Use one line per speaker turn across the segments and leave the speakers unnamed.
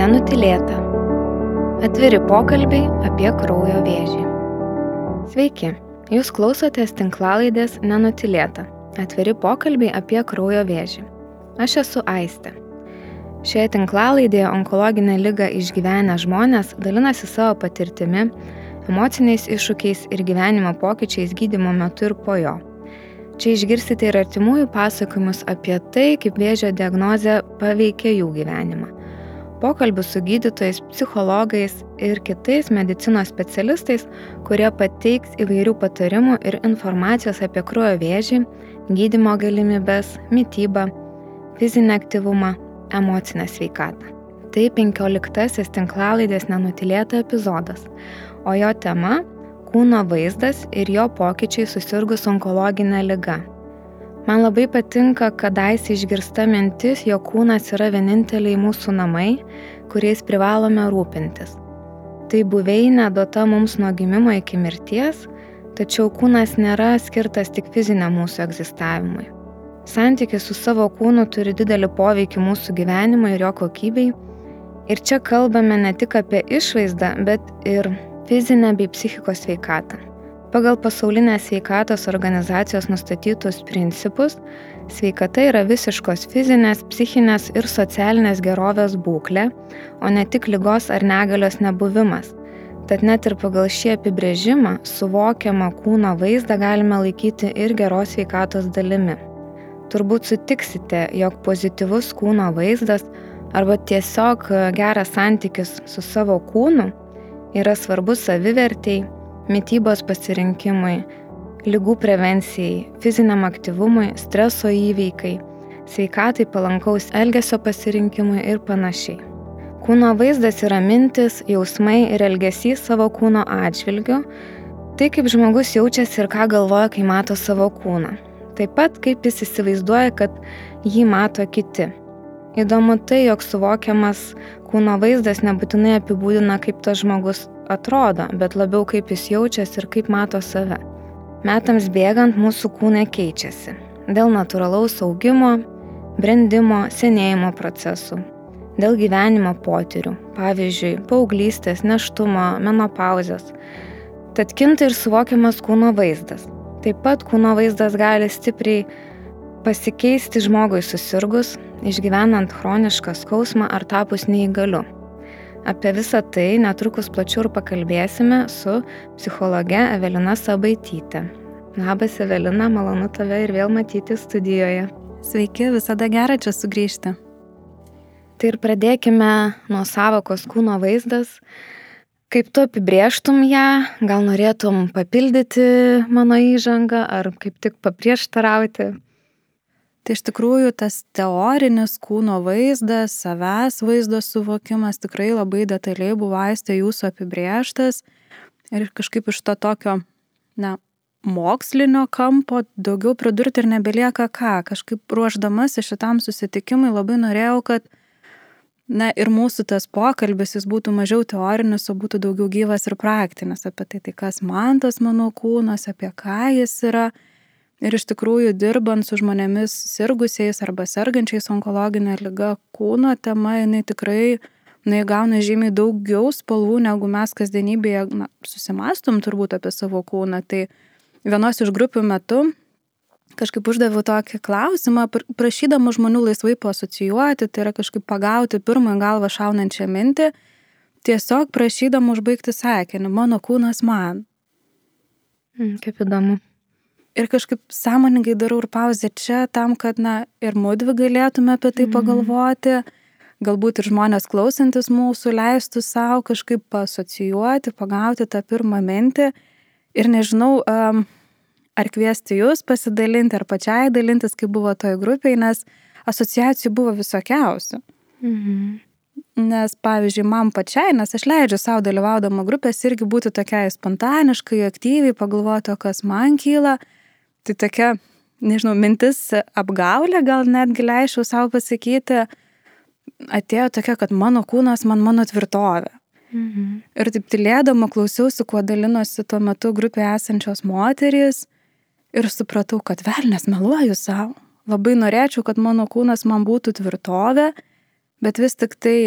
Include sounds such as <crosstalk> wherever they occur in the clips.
Nenutilėta. Atviri pokalbiai apie kraujo vėžį. Sveiki, jūs klausotės tinklalaidės Nenutilėta. Atviri pokalbiai apie kraujo vėžį. Aš esu Aistė. Šioje tinklalaidėje onkologinę lygą išgyvenę žmonės dalinasi savo patirtimi, emociniais iššūkiais ir gyvenimo pokyčiais gydimo metu ir po jo. Čia išgirsite ir artimųjų pasakojimus apie tai, kaip vėžio diagnozė paveikia jų gyvenimą. Pokalbių su gydytojais, psichologais ir kitais medicinos specialistais, kurie pateiks įvairių patarimų ir informacijos apie kraujo vėžį, gydimo galimybės, mytybą, fizinį aktyvumą, emocinę sveikatą. Tai 15 tinklalaidės nenutilėta epizodas, o jo tema - kūno vaizdas ir jo pokyčiai susirgus onkologinę ligą. Man labai patinka kadaise išgirsta mintis, jog kūnas yra vieninteliai mūsų namai, kuriais privalome rūpintis. Tai buveinė duota mums nuo gimimo iki mirties, tačiau kūnas nėra skirtas tik fiziniam mūsų egzistavimui. Santykis su savo kūnu turi didelį poveikį mūsų gyvenimui ir jo kokybei. Ir čia kalbame ne tik apie išvaizdą, bet ir fizinę bei psichikos sveikatą. Pagal pasaulinės sveikatos organizacijos nustatytus principus, sveikata yra visiškos fizinės, psichinės ir socialinės gerovės būklė, o ne tik lygos ar negalios nebuvimas. Tad net ir pagal šį apibrėžimą suvokiamą kūno vaizdą galime laikyti ir geros sveikatos dalimi. Turbūt sutiksite, jog pozityvus kūno vaizdas arba tiesiog geras santykis su savo kūnu yra svarbus savivertėjai, mytybos pasirinkimui, lygų prevencijai, fiziniam aktyvumui, streso įveikai, sveikatai palankaus elgesio pasirinkimui ir panašiai. Kūno vaizdas yra mintis, jausmai ir elgesys savo kūno atžvilgiu, tai kaip žmogus jaučiasi ir ką galvoja, kai mato savo kūną taip pat kaip jis įsivaizduoja, kad jį mato kiti. Įdomu tai, jog suvokiamas kūno vaizdas nebūtinai apibūdina, kaip tas žmogus atrodo, bet labiau kaip jis jaučiasi ir kaip mato save. Metams bėgant mūsų kūnai keičiasi. Dėl natūralaus augimo, brendimo, senėjimo procesų. Dėl gyvenimo potyrių, pavyzdžiui, paauglystės, neštumo, menopauzės. Tad kinta ir suvokiamas kūno vaizdas. Taip pat kūno vaizdas gali stipriai pasikeisti žmogui susirgus, išgyvenant chronišką skausmą ar tapus neįgaliu. Apie visą tai netrukus plačiau ir pakalbėsime su psichologe Evelina Sabaitytė. Labas Evelina, malonu tave ir vėl matyti studijoje.
Sveiki, visada gera čia sugrįžti.
Tai ir pradėkime nuo savokos kūno vaizdas. Kaip tu apibrieštum ją, gal norėtum papildyti mano įžangą ar kaip tik paprieštarauti?
Tai iš tikrųjų tas teorinis kūno vaizdas, savęs vaizdo suvokimas tikrai labai detaliai buvo aistė jūsų apibrieštas ir kažkaip iš to tokio, na, mokslinio kampo daugiau pridurti ir nebelieka ką. Kažkaip ruoždamasi šitam susitikimui labai norėjau, kad Na ir mūsų tas pokalbis jis būtų mažiau teorinis, o būtų daugiau gyvas ir praktinis apie tai, tai kas man tas mano kūnas, apie ką jis yra. Ir iš tikrųjų dirbant su žmonėmis sirgusiais arba sergančiais onkologinė lyga, kūno tema, jinai tikrai jinai gauna žymiai daugiau spalvų, negu mes kasdienybėje na, susimastom turbūt apie savo kūną. Tai vienos iš grupių metu kažkaip uždaviau tokį klausimą, prašydama žmonių laisvai pasocijuoti, tai yra kažkaip pagauti pirmą galvą šaunančią mintį, tiesiog prašydama užbaigti sakinį, mano kūnas man.
Mm, kaip įdomu.
Ir kažkaip sąmoningai darau ir pauzę čia tam, kad, na, ir mūdvi galėtume apie tai mm. pagalvoti, galbūt ir žmonės klausantis mūsų leistų savo kažkaip pasocijuoti, pagauti tą pirmą mintį. Ir nežinau, ar kviesti jūs pasidalinti, ar pačiai dalintis, kaip buvo toje grupėje, nes asociacijų buvo visokiausių. Mhm. Nes, pavyzdžiui, man pačiai, nes aš leidžiu savo dalyvaudama grupės irgi būti tokiai spontaniškai, aktyviai, pagalvoti, kas man kyla. Tai tokia, nežinau, mintis apgaulė, gal netgi leisčiau savo pasakyti, atėjo tokia, kad mano kūnas man mano tvirtovė. Mhm. Ir taip tylėdama klausiausi, kuo dalinosi tuo metu grupėje esančios moterys ir supratau, kad velnės meluoju savo. Labai norėčiau, kad mano kūnas man būtų tvirtovė, bet vis tik tai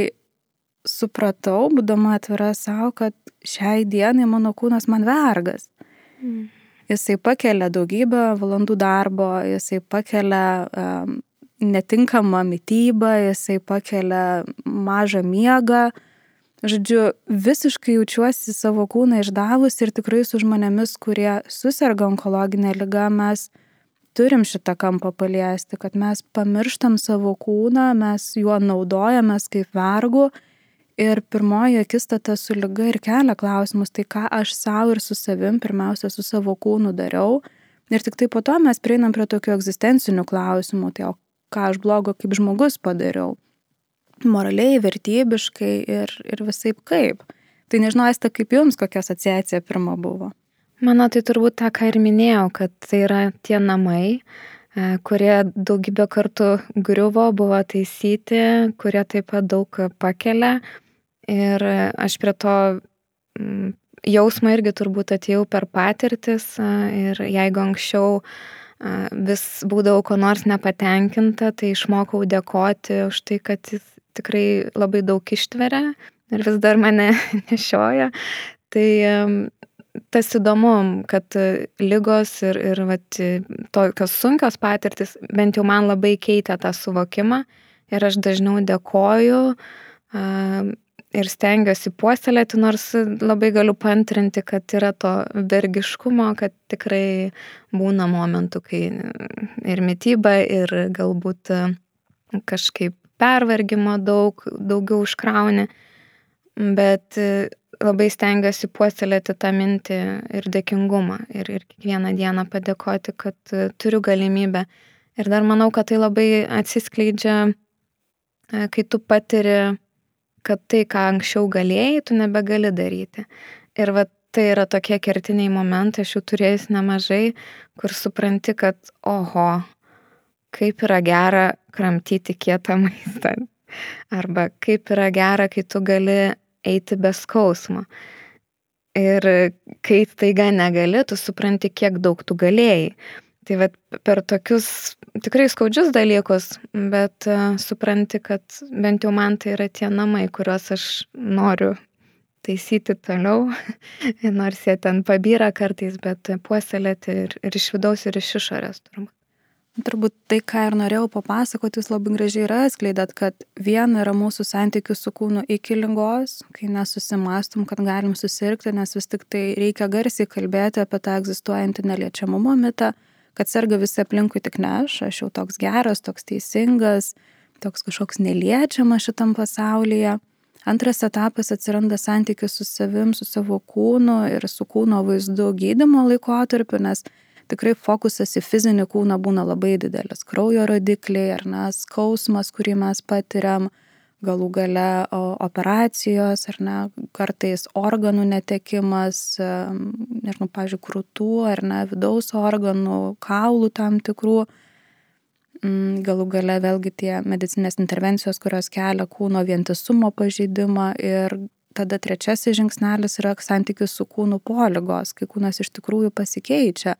supratau, būdama atvira savo, kad šiai dienai mano kūnas man vergas. Mm. Jisai pakelia daugybę valandų darbo, jisai pakelia um, netinkamą mytybą, jisai pakelia mažą miegą. Žodžiu, visiškai jaučiuosi savo kūną išdavus ir tikrai su žmonėmis, kurie susirga onkologinė lyga, mes turim šitą kampą paliesti, kad mes pamirštam savo kūną, mes juo naudojamės kaip vergu ir pirmoji akistata su lyga ir kelia klausimus, tai ką aš savo ir su savim, pirmiausia, su savo kūnu dariau. Ir tik tai po to mes prieinam prie tokių egzistencinių klausimų, tai o ką aš blogo kaip žmogus padariau. Moraliai, vertybiškai ir, ir visai kaip. Tai nežinau, Aista, kaip jums kokia asociacija pirma buvo?
Mano tai turbūt tą, ką ir minėjau, kad tai yra tie namai, e, kurie daugybę kartų griuvo, buvo taisyti, kurie taip pat daug pakelia. Ir aš prie to mm, jausmą irgi turbūt atėjau per patirtis ir jeigu anksčiau vis būdavau ko nors nepatenkinta, tai išmokau dėkoti už tai, kad jis tikrai labai daug ištveria ir vis dar mane <laughs> nešioja. Tai tas įdomu, kad lygos ir, ir vat, tokios sunkios patirtis bent jau man labai keitė tą suvokimą ir aš dažniau dėkoju ir stengiuosi puoselėti, nors labai galiu pantrinti, kad yra to vergiškumo, kad tikrai būna momentų, kai ir mytyba, ir galbūt kažkaip pervargimo daug, daugiau užkrauni, bet labai stengiuosi puoselėti tą mintį ir dėkingumą ir, ir kiekvieną dieną padėkoti, kad e, turiu galimybę. Ir dar manau, kad tai labai atsiskleidžia, e, kai tu patiri, kad tai, ką anksčiau galėjai, tu nebegali daryti. Ir va tai yra tokie kertiniai momentai, aš jų turėjus nemažai, kur supranti, kad oho, kaip yra gera kramtyti kietą maistą. Arba kaip yra gera, kai tu gali eiti be skausmo. Ir kai taiga negali, tu supranti, kiek daug tu galėjai. Tai vat, per tokius tikrai skaudžius dalykus, bet uh, supranti, kad bent jau man tai yra tie namai, kuriuos aš noriu taisyti toliau, <laughs> nors jie ten pabyra kartais, bet puoselėti ir, ir iš vidaus, ir iš išorės turbūt.
Turbūt tai, ką ir norėjau papasakoti, jūs labai gražiai yra atskleidat, kad viena yra mūsų santykių su kūnu iki lygos, kai nesusimastum, kad galim susirgti, nes vis tik tai reikia garsiai kalbėti apie tą egzistuojantį neliečiamumo mitą, kad serga visi aplinkui tik ne aš, aš jau toks geras, toks teisingas, toks kažkoks neliečiamas šitam pasaulyje. Antras etapas atsiranda santykis su savim, su savo kūnu ir su kūno vaizdu gydimo laikotarpiu, nes tikrai fokusas į fizinį kūną būna labai didelis. Kraujo rodikliai ar ne, skausmas, kurį mes patiriam, galų gale operacijos ar ne, kartais organų netekimas, nežinau, pavyzdžiui, krūtų ar ne, vidaus organų, kaulų tam tikrų, mm, galų gale vėlgi tie medicinės intervencijos, kurios kelia kūno vientisumo pažeidimą ir tada trečiasis žingsnelis yra santykis su kūnu polygos, kai kūnas iš tikrųjų pasikeičia.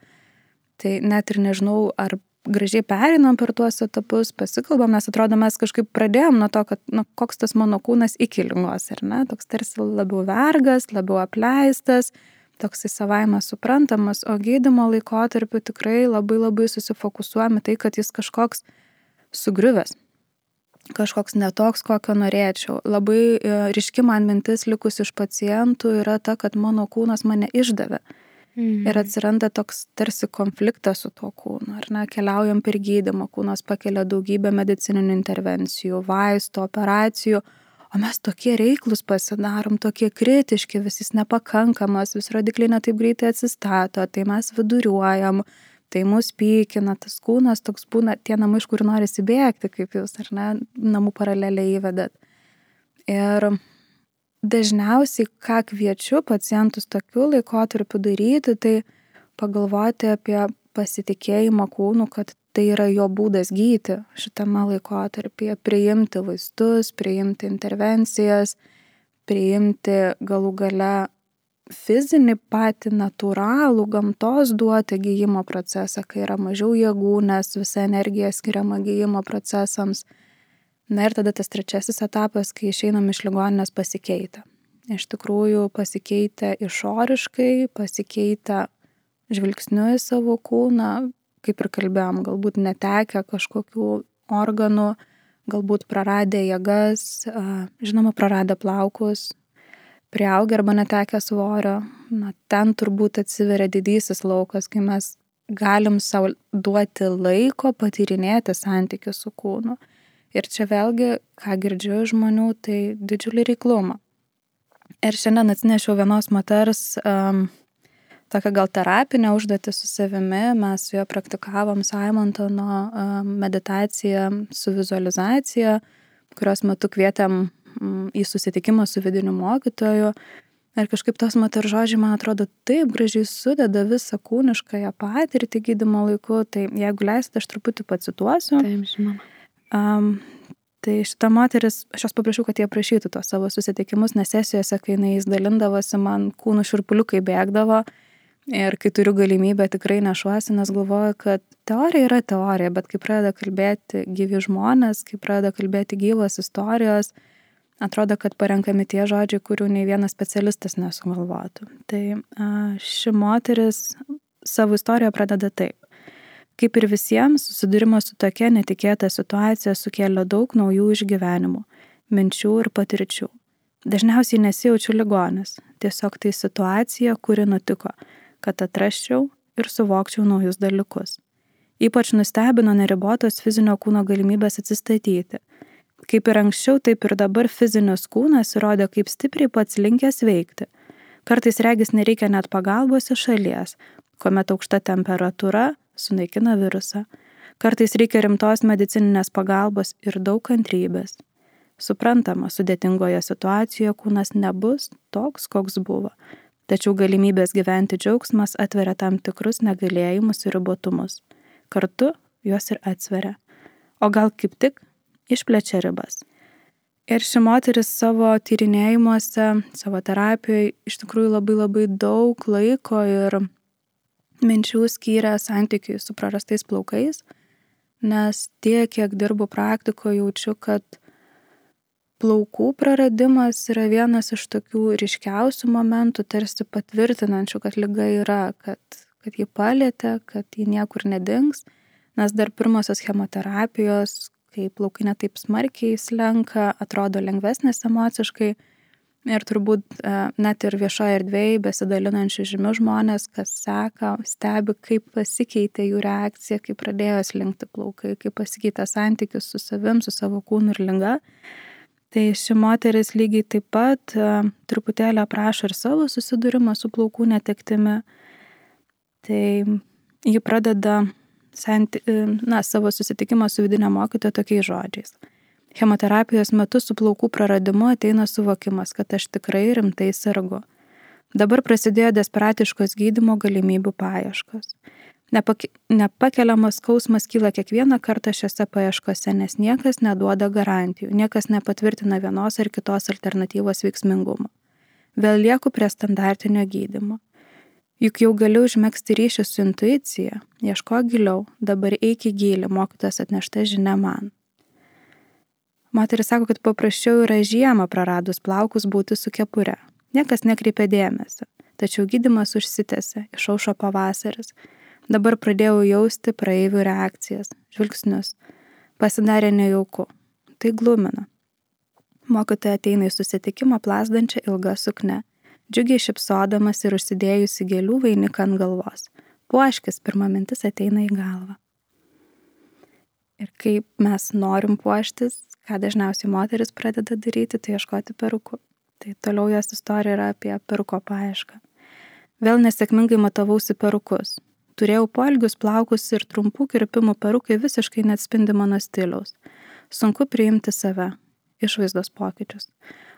Tai net ir nežinau, ar gražiai perinam per tuos etapus, pasikalbam, nes atrodo, mes kažkaip pradėjom nuo to, kad, nu, koks tas mano kūnas iki lygos, ar ne, toks tarsi labiau vergas, labiau apleistas, toksai savaime suprantamas, o gydimo laikotarpiu tikrai labai labai susifokusuojame tai, kad jis kažkoks sugriuvęs, kažkoks netoks, kokio norėčiau. Labai e, ryški man mintis likus iš pacientų yra ta, kad mano kūnas mane išdavė. Mhm. Ir atsiranda toks tarsi konfliktas su tuo kūnu, ar ne, keliaujam per gydimą, kūnas pakelia daugybę medicininių intervencijų, vaistų, operacijų, o mes tokie reiklus pasidarom, tokie kritiški, visis nepakankamas, vis rodikliai netaip greitai atsistato, tai mes viduriuojam, tai mus pykina, tas kūnas toks būna tie namai, iš kurių nori įsibėgti, kaip jūs, ar ne, namų paraleliai įvedat. Ir dažniausiai, ką kviečiu pacientus tokiu laikotarpiu daryti, tai pagalvoti apie pasitikėjimą kūnu, kad tai yra jo būdas gydyti šitame laikotarpyje, priimti vaistus, priimti intervencijas, priimti galų gale fizinį patį natūralų gamtos duotą gyjimo procesą, kai yra mažiau jėgų, nes visa energija skiriama gyjimo procesams Na ir tada tas trečiasis etapas, kai išeinam iš ligoninės pasikeitę. Iš tikrųjų pasikeitę išoriškai, pasikeitę žvilgsniu į savo kūną, kaip ir kalbėjom, galbūt netekę kažkokių organų, galbūt praradę jėgas, žinoma, praradę plaukus, prieaugę arba netekę svorio. Na, ten turbūt atsiveria didysis laukas, kai mes galim savo duoti laiko patyrinėti santykių su kūnu. Ir čia vėlgi, ką girdžiu žmonių, tai didžiulį reiklumą. Ir šiandien atsinešiau vienos moters um, tokią gal terapinę užduotį su savimi. Mes su juo praktikavom Simontono um, meditaciją su vizualizacija, kurios metu kvietėm um, į susitikimą su vidiniu mokytoju. Ir kažkaip tos moters žodžiai, man atrodo, taip gražiai sudeda visą kūniškąją patirtį gydimo laiku. Tai jeigu leisite, aš truputį pacituosiu.
Taip, žinoma.
Um, tai šita moteris, aš jos paprašiau, kad jie aprašytų tos savo susitikimus, nes sesijose, kai jinai įdalindavosi, man kūnų širpuliukai bėgdavo. Ir kai turiu galimybę, tikrai nešuosi, nes galvoju, kad teorija yra teorija, bet kai pradeda kalbėti gyvi žmonės, kai pradeda kalbėti gyvos istorijos, atrodo, kad parenkami tie žodžiai, kurių nei vienas specialistas nesugalvotų. Tai ši moteris savo istoriją pradeda taip. Kaip ir visiems, susidūrimas su tokia netikėta situacija sukėlė daug naujų išgyvenimų, minčių ir patirčių. Dažniausiai nesijaučiu ligonis, tiesiog tai situacija, kuri nutiko, kad atraščiau ir suvokčiau naujus dalykus. Ypač nustebino neribotos fizinio kūno galimybės atsistatyti Kaip ir anksčiau, taip ir dabar fizinis kūnas įrodė, kaip stipriai pats linkęs veikti. Kartais regis nereikia net pagalbos iš šalies, kuomet aukšta temperatūra sunaikina virusą. Kartais reikia rimtos medicininės pagalbos ir daug kantrybės. Suprantama, sudėtingoje situacijoje kūnas nebus toks, koks buvo, tačiau galimybės gyventi džiaugsmas atveria tam tikrus negalėjimus ir ribotumus. Kartu juos ir atsveria. O gal kaip tik išplečia ribas. Ir ši moteris savo tyrinėjimuose, savo terapijoje iš tikrųjų labai labai daug laiko ir minčių skyrė santykiui su prarastais plaukais, nes tiek, kiek dirbu praktikoje, jaučiu, kad plaukų praradimas yra vienas iš tokių ryškiausių momentų, tarsi patvirtinančių, kad lyga yra, kad, kad ji palėtė, kad ji niekur nedings, nes dar pirmosios chemoterapijos, kai plaukai netaip smarkiai slenka, atrodo lengvesnės emociškai. Ir turbūt e, net ir viešoje erdvėje besidalinančių žymių žmonės, kas seka, stebi, kaip pasikeitė jų reakcija, kaip pradėjo slinkti plaukai, kaip pasikeitė santykis su savim, su savo kūnu ir lyga. Tai ši moteris lygiai taip pat e, truputėlį aprašo ir savo susidūrimą su plaukų netektimi. Tai ji pradeda senti, e, na, savo susitikimą su vidinė mokytoja tokiais žodžiais. Chemoterapijos metu su plaukų praradimu ateina suvokimas, kad aš tikrai rimtai sergu. Dabar prasidėjo desperatiškos gydimo galimybių paieškos. Nepak nepakeliamas skausmas kyla kiekvieną kartą šiose paieškose, nes niekas neduoda garantijų, niekas nepatvirtina vienos ar kitos alternatyvos veiksmingumo. Vėl lieku prie standartinio gydimo. Juk jau galiu užmėgsti ryšį su intuicija, ieško giliau, dabar eik į gilį, mokytas atnešta žinia man. Moteris sako, kad paprasčiau yra žiemą praradus plaukus būti su kepure. Niekas nekreipia dėmesio, tačiau gydimas užsitęsė, išaušo pavasaris. Dabar pradėjau jausti praeivių reakcijas, žvilgsnius. Pasidarė nejauku. Tai glumina. Mokytoja ateina į susitikimą plasdančią ilgą suknę džiugiai šipsodamas ir užsidėjusi gėlių vainiką ant galvos. Puoškis pirma mintis ateina į galvą. Ir kaip mes norim puoštis, ką dažniausiai moteris pradeda daryti, tai ieškoti perukų. Tai toliau jos istorija yra apie peruko paiešką. Vėl nesėkmingai matavausi perukus. Turėjau polgius plaukus ir trumpų kirpimų perukai visiškai neatspindi mano stiliaus. Sunku priimti save, išvaizdos pokyčius.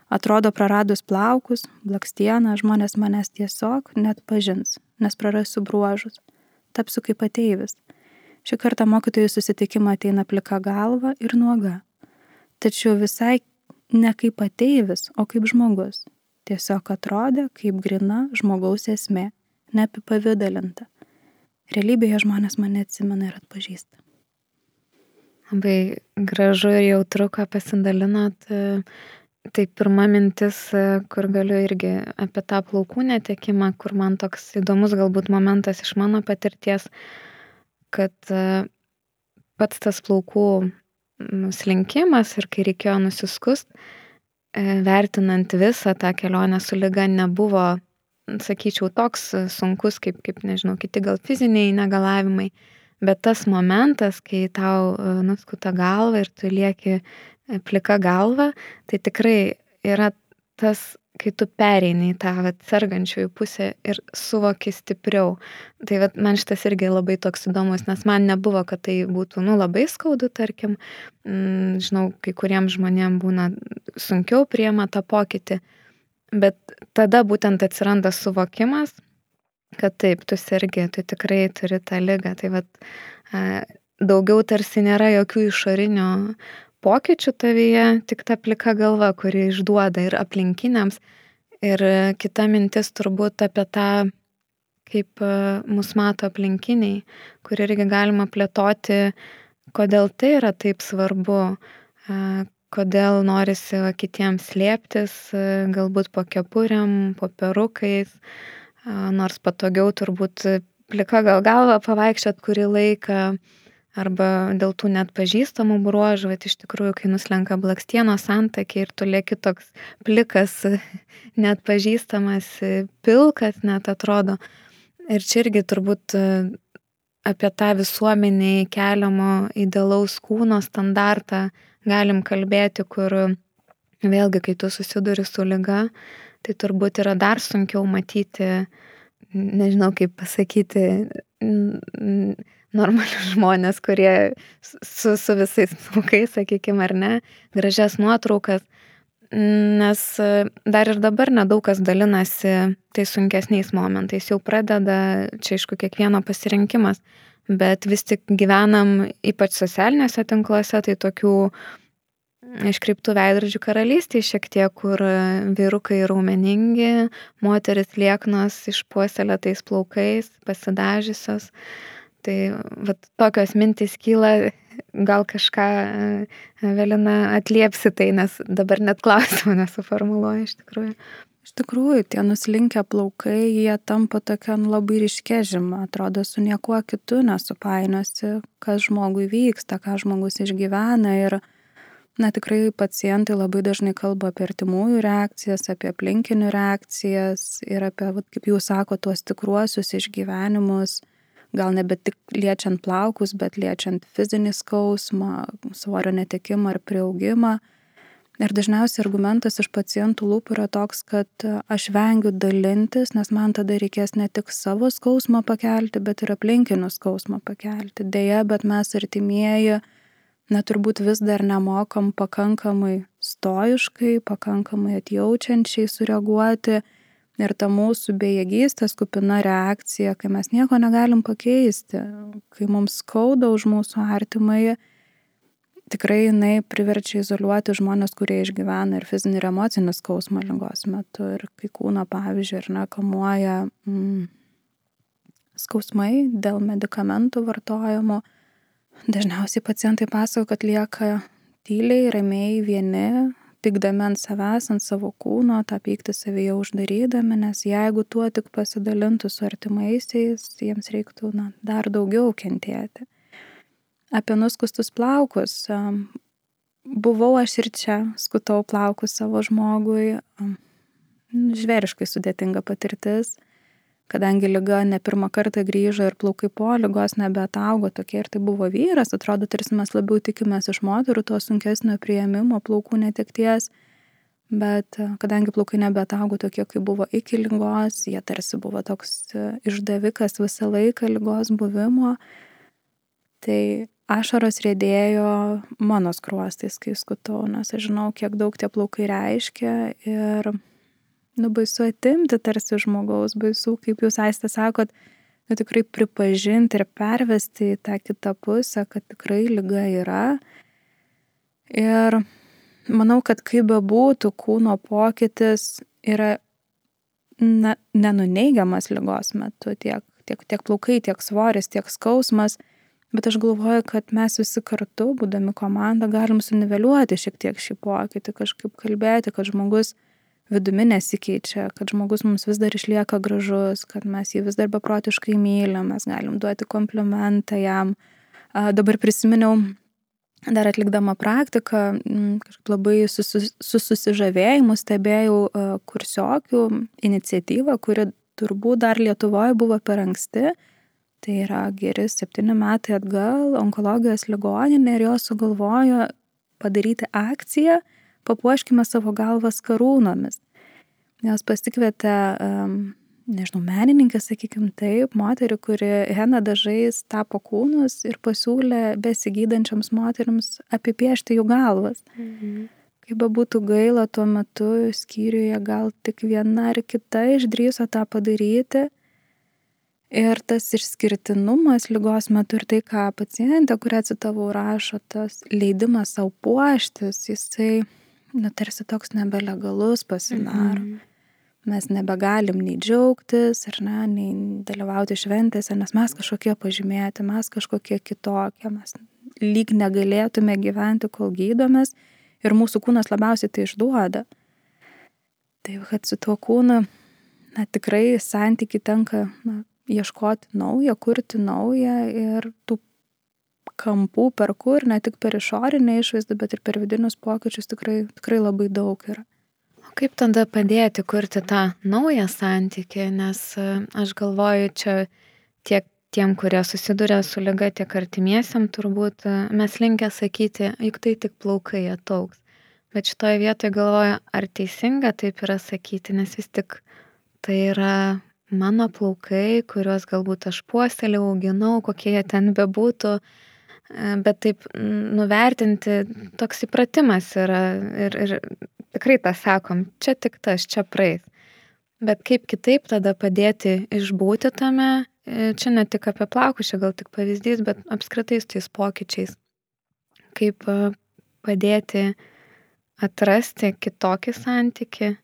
Atrodo, praradus plaukus, blakstieną, žmonės manęs tiesiog net pažins, nes prarasiu bruožus. Tapsiu kaip ateivis. Šį kartą mokytojų susitikimą ateina plika galva ir nuoga. Tačiau visai ne kaip ateivis, o kaip žmogus. Tiesiog atrodė kaip grina žmogaus esmė, neapipavydalinta. Realybėje žmonės mane atsimena ir atpažįsta.
Labai gražu ir jautru, ką pasidalinot. Tai pirma mintis, kur galiu irgi apie tą plaukų netekimą, kur man toks įdomus galbūt momentas iš mano patirties, kad pats tas plaukų slinkimas ir kai reikėjo nusiskust, vertinant visą tą kelionę su lyga nebuvo, sakyčiau, toks sunkus, kaip, kaip nežinau, kiti gal fiziniai negalavimai, bet tas momentas, kai tau nuskuta galva ir tu lieki plika galva, tai tikrai yra tas, kai tu pereini į tą vat, sergančiųjų pusę ir suvoki stipriau. Tai vat, man šitas irgi labai toks įdomus, nes man nebuvo, kad tai būtų, nu, labai skaudu, tarkim, mm, žinau, kai kuriems žmonėms būna sunkiau priema tą pokytį, bet tada būtent atsiranda suvokimas, kad taip, tu sergi, tu tikrai turi tą lygą. Tai vat, daugiau tarsi nėra jokių išorinių pokyčių tavyje, tik ta plika galva, kuri išduoda ir aplinkiniams. Ir kita mintis turbūt apie tą, kaip e, mus mato aplinkiniai, kur irgi galima plėtoti, kodėl tai yra taip svarbu, e, kodėl norisi kitiems slėptis, e, galbūt po kepuriam, po perukais, nors patogiau turbūt plika gal galva pavaikščiot kurį laiką, arba dėl tų net pažįstamų bruožų, bet iš tikrųjų, kai nuslenka blakstieno santakė ir tu lieki toks plikas, <laughs> net pažįstamas, pilkas net atrodo. Ir čia irgi turbūt apie tą visuomeniai keliamo idealaus kūno standartą galim kalbėti, kur vėlgi, kai tu susiduri su lyga, tai turbūt yra dar sunkiau matyti, nežinau kaip pasakyti, normalius <laughs> žmonės, kurie su, su visais plaukais, sakykime, ar ne, gražias nuotraukas, nes e, dar ir dabar nedaug kas dalinasi tais sunkesniais momentais, jau pradeda, čia aišku, kiekvieno pasirinkimas, bet vis tik gyvenam ypač socialiniuose tinkluose, tai tokių iškreiptų veidrodžių karalystėje šiek tiek, kur vyrukai raumeningi, moteris lieknos išpuoselėtais plaukais, pasidažysios. Tai vat, tokios mintys kyla, gal kažką Velina atliepsi tai, nes dabar net klausimą <laughs> nesuformuluoju iš tikrųjų.
Iš tikrųjų, tie nuslinkę plaukai, jie tampa tokia nu, labai ryškia žyma, atrodo, su niekuo kitu nesupainosi, kas žmogui vyksta, ką žmogus išgyvena. Ir, na, tikrai pacientai labai dažnai kalba apie artimųjų reakcijas, apie aplinkinių reakcijas ir apie, kaip jūs sako, tuos tikruosius išgyvenimus gal nebe tik liečiant plaukus, bet liečiant fizinį skausmą, svorio netekimą ar prieaugimą. Ir dažniausiai argumentas iš pacientų lūpų yra toks, kad aš vengiu dalintis, nes man tada reikės ne tik savo skausmą pakelti, bet ir aplinkinių skausmą pakelti. Deja, bet mes artimieji, na turbūt vis dar nemokam pakankamai stoiškai, pakankamai atjaučiančiai sureaguoti Ir ta mūsų bejėgystės kupina reakcija, kai mes nieko negalim pakeisti, kai mums skauda už mūsų artimąjį, tikrai jinai priverčia izoliuoti žmonės, kurie išgyvena ir fizinį ir emocinį skausmą lygos metu. Ir kai kūno, pavyzdžiui, ir nekamuoja mm, skausmai dėl medikamentų vartojimo, dažniausiai pacientai pasako, kad lieka tyliai, ramiai vieni, pykdami ant savęs, ant savo kūno, tą pyktį savyje uždarydami, nes jeigu tuo tik pasidalintų su artimaisiais, jiems reiktų na, dar daugiau kentėti. Apie nuskustus plaukus. Buvau aš ir čia, skutau plaukus savo žmogui. Žveriškai sudėtinga patirtis kadangi liga ne pirmą kartą grįžo ir plaukai po ligos nebeataugo tokie ir tai buvo vyras, atrodo, tarsi mes labiau tikimės iš moterų to sunkesnio prieimimo plaukų netekties, bet e, kadangi plaukai nebeataugo tokie, kaip buvo iki lygos, jie tarsi buvo toks e, išdavikas visą laiką lygos buvimo, tai ašaros rėdėjo mano skruostais, kai skutau, nes aš žinau, kiek daug tie plaukai reiškia ir nu baisu atimti tarsi žmogaus, baisu, kaip jūs aistė sakot, nu tikrai pripažinti ir pervesti į tą kitą pusę, kad tikrai lyga yra. Ir manau, kad kaip bebūtų, kūno pokytis yra na, nenuneigiamas lygos metu, tiek, tiek, tiek plaukai, tiek svoris, tiek skausmas, Bet aš galvoju, kad mes visi kartu, būdami komanda, galim suniveliuoti šiek tiek šį pokytį, kažkaip kalbėti, kad žmogus vidumi nesikeičia, kad žmogus mums vis dar išlieka gražus, kad mes jį vis dar beprotiškai mylim, mes galim duoti komplimentą jam. Dabar prisiminiau, dar atlikdama praktiką, kažkaip labai su, su susižavėjimu stebėjau kursiokių iniciatyvą, kuri turbūt dar Lietuvoje buvo per anksti. Tai yra geri septyni metai atgal onkologijos ligoninė ir jos sugalvojo padaryti akciją Papuoškime savo galvas karūnomis. Jos pasikvietė, nežinau, menininkę, sakykim taip, moterį, kuri hena dažais tapo kūnus ir pasiūlė besigydančiams moteriams apipiešti jų galvas. Mhm. Kaip būtų gaila, tuo metu skyriuje gal tik viena ar kita išdryso tą padaryti. Ir tas išskirtinumas lygos metu ir tai, ką pacientė, kurią citavau, rašo, tas leidimas savo puoštis, jisai, nu, tarsi toks nebelegalus pasidaro. Mm -hmm. Mes nebegalim nei džiaugtis, ar ne, nei dalyvauti šventėse, nes mes kažkokie pažymėti, mes kažkokie kitokie, mes lyg negalėtume gyventi, kol gydomės ir mūsų kūnas labiausiai tai išduoda. Tai kad su tuo kūnu, na tikrai santyki tenka na, ieškoti naują, kurti naują ir tų kampų, per kur ne tik per išorinę išvaizdą, bet ir per vidinius pokyčius tikrai, tikrai labai daug yra.
O kaip tada padėti kurti tą naują santykį, nes e, aš galvoju, čia tiek tiem, kurie susiduria su lyga, tiek artimiesiam, turbūt e, mes linkę sakyti, juk tai tik plaukai atauks. Bet šitoje vietoje galvoju, ar teisinga taip yra sakyti, nes vis tik tai yra mano plaukai, kuriuos galbūt aš puoselėjau, auginau, kokie jie ten bebūtų, bet taip nuvertinti toks įpratimas yra ir, ir tikrai tą sakom, čia tik tas, čia praeis. Bet kaip kitaip tada padėti išbūti tame E, čia ne tik apie plaukus, čia gal tik pavyzdys, bet apskritai su tais pokyčiais. Kaip e, padėti atrasti kitokį santyki,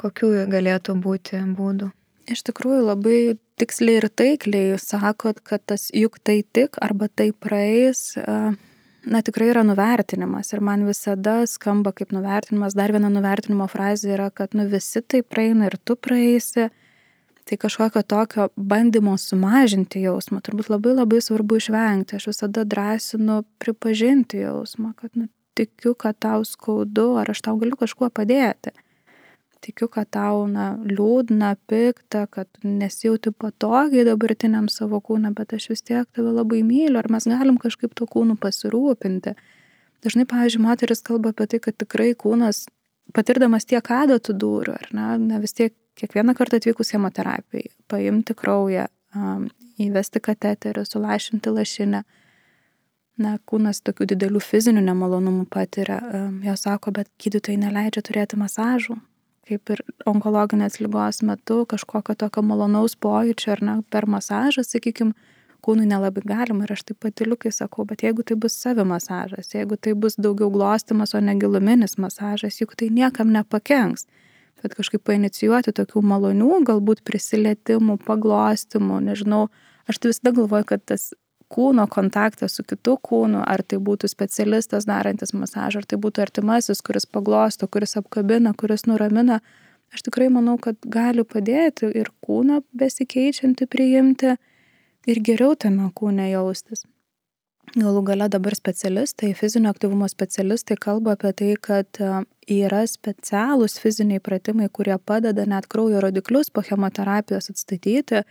kokių galėtų būti būdų.
Iš tikrųjų labai tiksliai ir taikliai sakot, kad tas juk tai tik arba tai praeis, na tikrai yra nuvertinimas ir man visada skamba kaip nuvertinimas. Dar viena nuvertinimo frazė yra, kad nu visi tai praeina ir tu praeisi tai kažkokio tokio bandymo sumažinti jausmą turbūt labai labai svarbu išvengti. Aš visada drąsinu pripažinti jausmą, kad nu, tikiu, kad tau skaudu, ar aš tau galiu kažkuo padėti. Tikiu, kad tau na, liūdna, pikta, kad nesijauti patogiai dabartiniam savo kūną, bet aš vis tiek tave labai myliu, ar mes galim kažkaip to kūnu pasirūpinti. Dažnai, pavyzdžiui, moteris kalba apie tai, kad tikrai kūnas, patirdamas tiek adatų dūrių, ar ne, ne vis tiek kiekvieną kartą atvykus chemoterapijai, paimti kraują, įvesti kateterį, sulašinti lašinę. Na, kūnas tokių didelių fizinių nemalonumų patiria. Jos sako, bet gydytojai neleidžia turėti masažų. Kaip ir onkologinės lygos metu kažkokio tokio malonaus pojūčio ar ne, per masažą, sakykime, kūnui nelabai galima ir aš taip patiliukai sakau, bet jeigu tai bus savi masažas, jeigu tai bus daugiau glostimas, o ne giluminis masažas, juk tai niekam nepakenks. Bet kažkaip painicijuoti tokių malonių, galbūt prisilietimų, paglostimų, nežinau, aš tai visada galvoju, kad tas kūno kontaktas su kitu kūnu, ar tai būtų specialistas darantis masažą, ar tai būtų artimasis, kuris paglosto, kuris apkabina, kuris nuramina, aš tikrai manau, kad gali padėti ir kūną besikeičianti priimti ir geriau tame kūne jaustis. Galų gale dabar specialistai, fizinio aktyvumo specialistai kalba apie tai, kad e, yra specialūs fiziniai pratimai, kurie padeda net kraujo rodiklius po chemoterapijos atstatyti.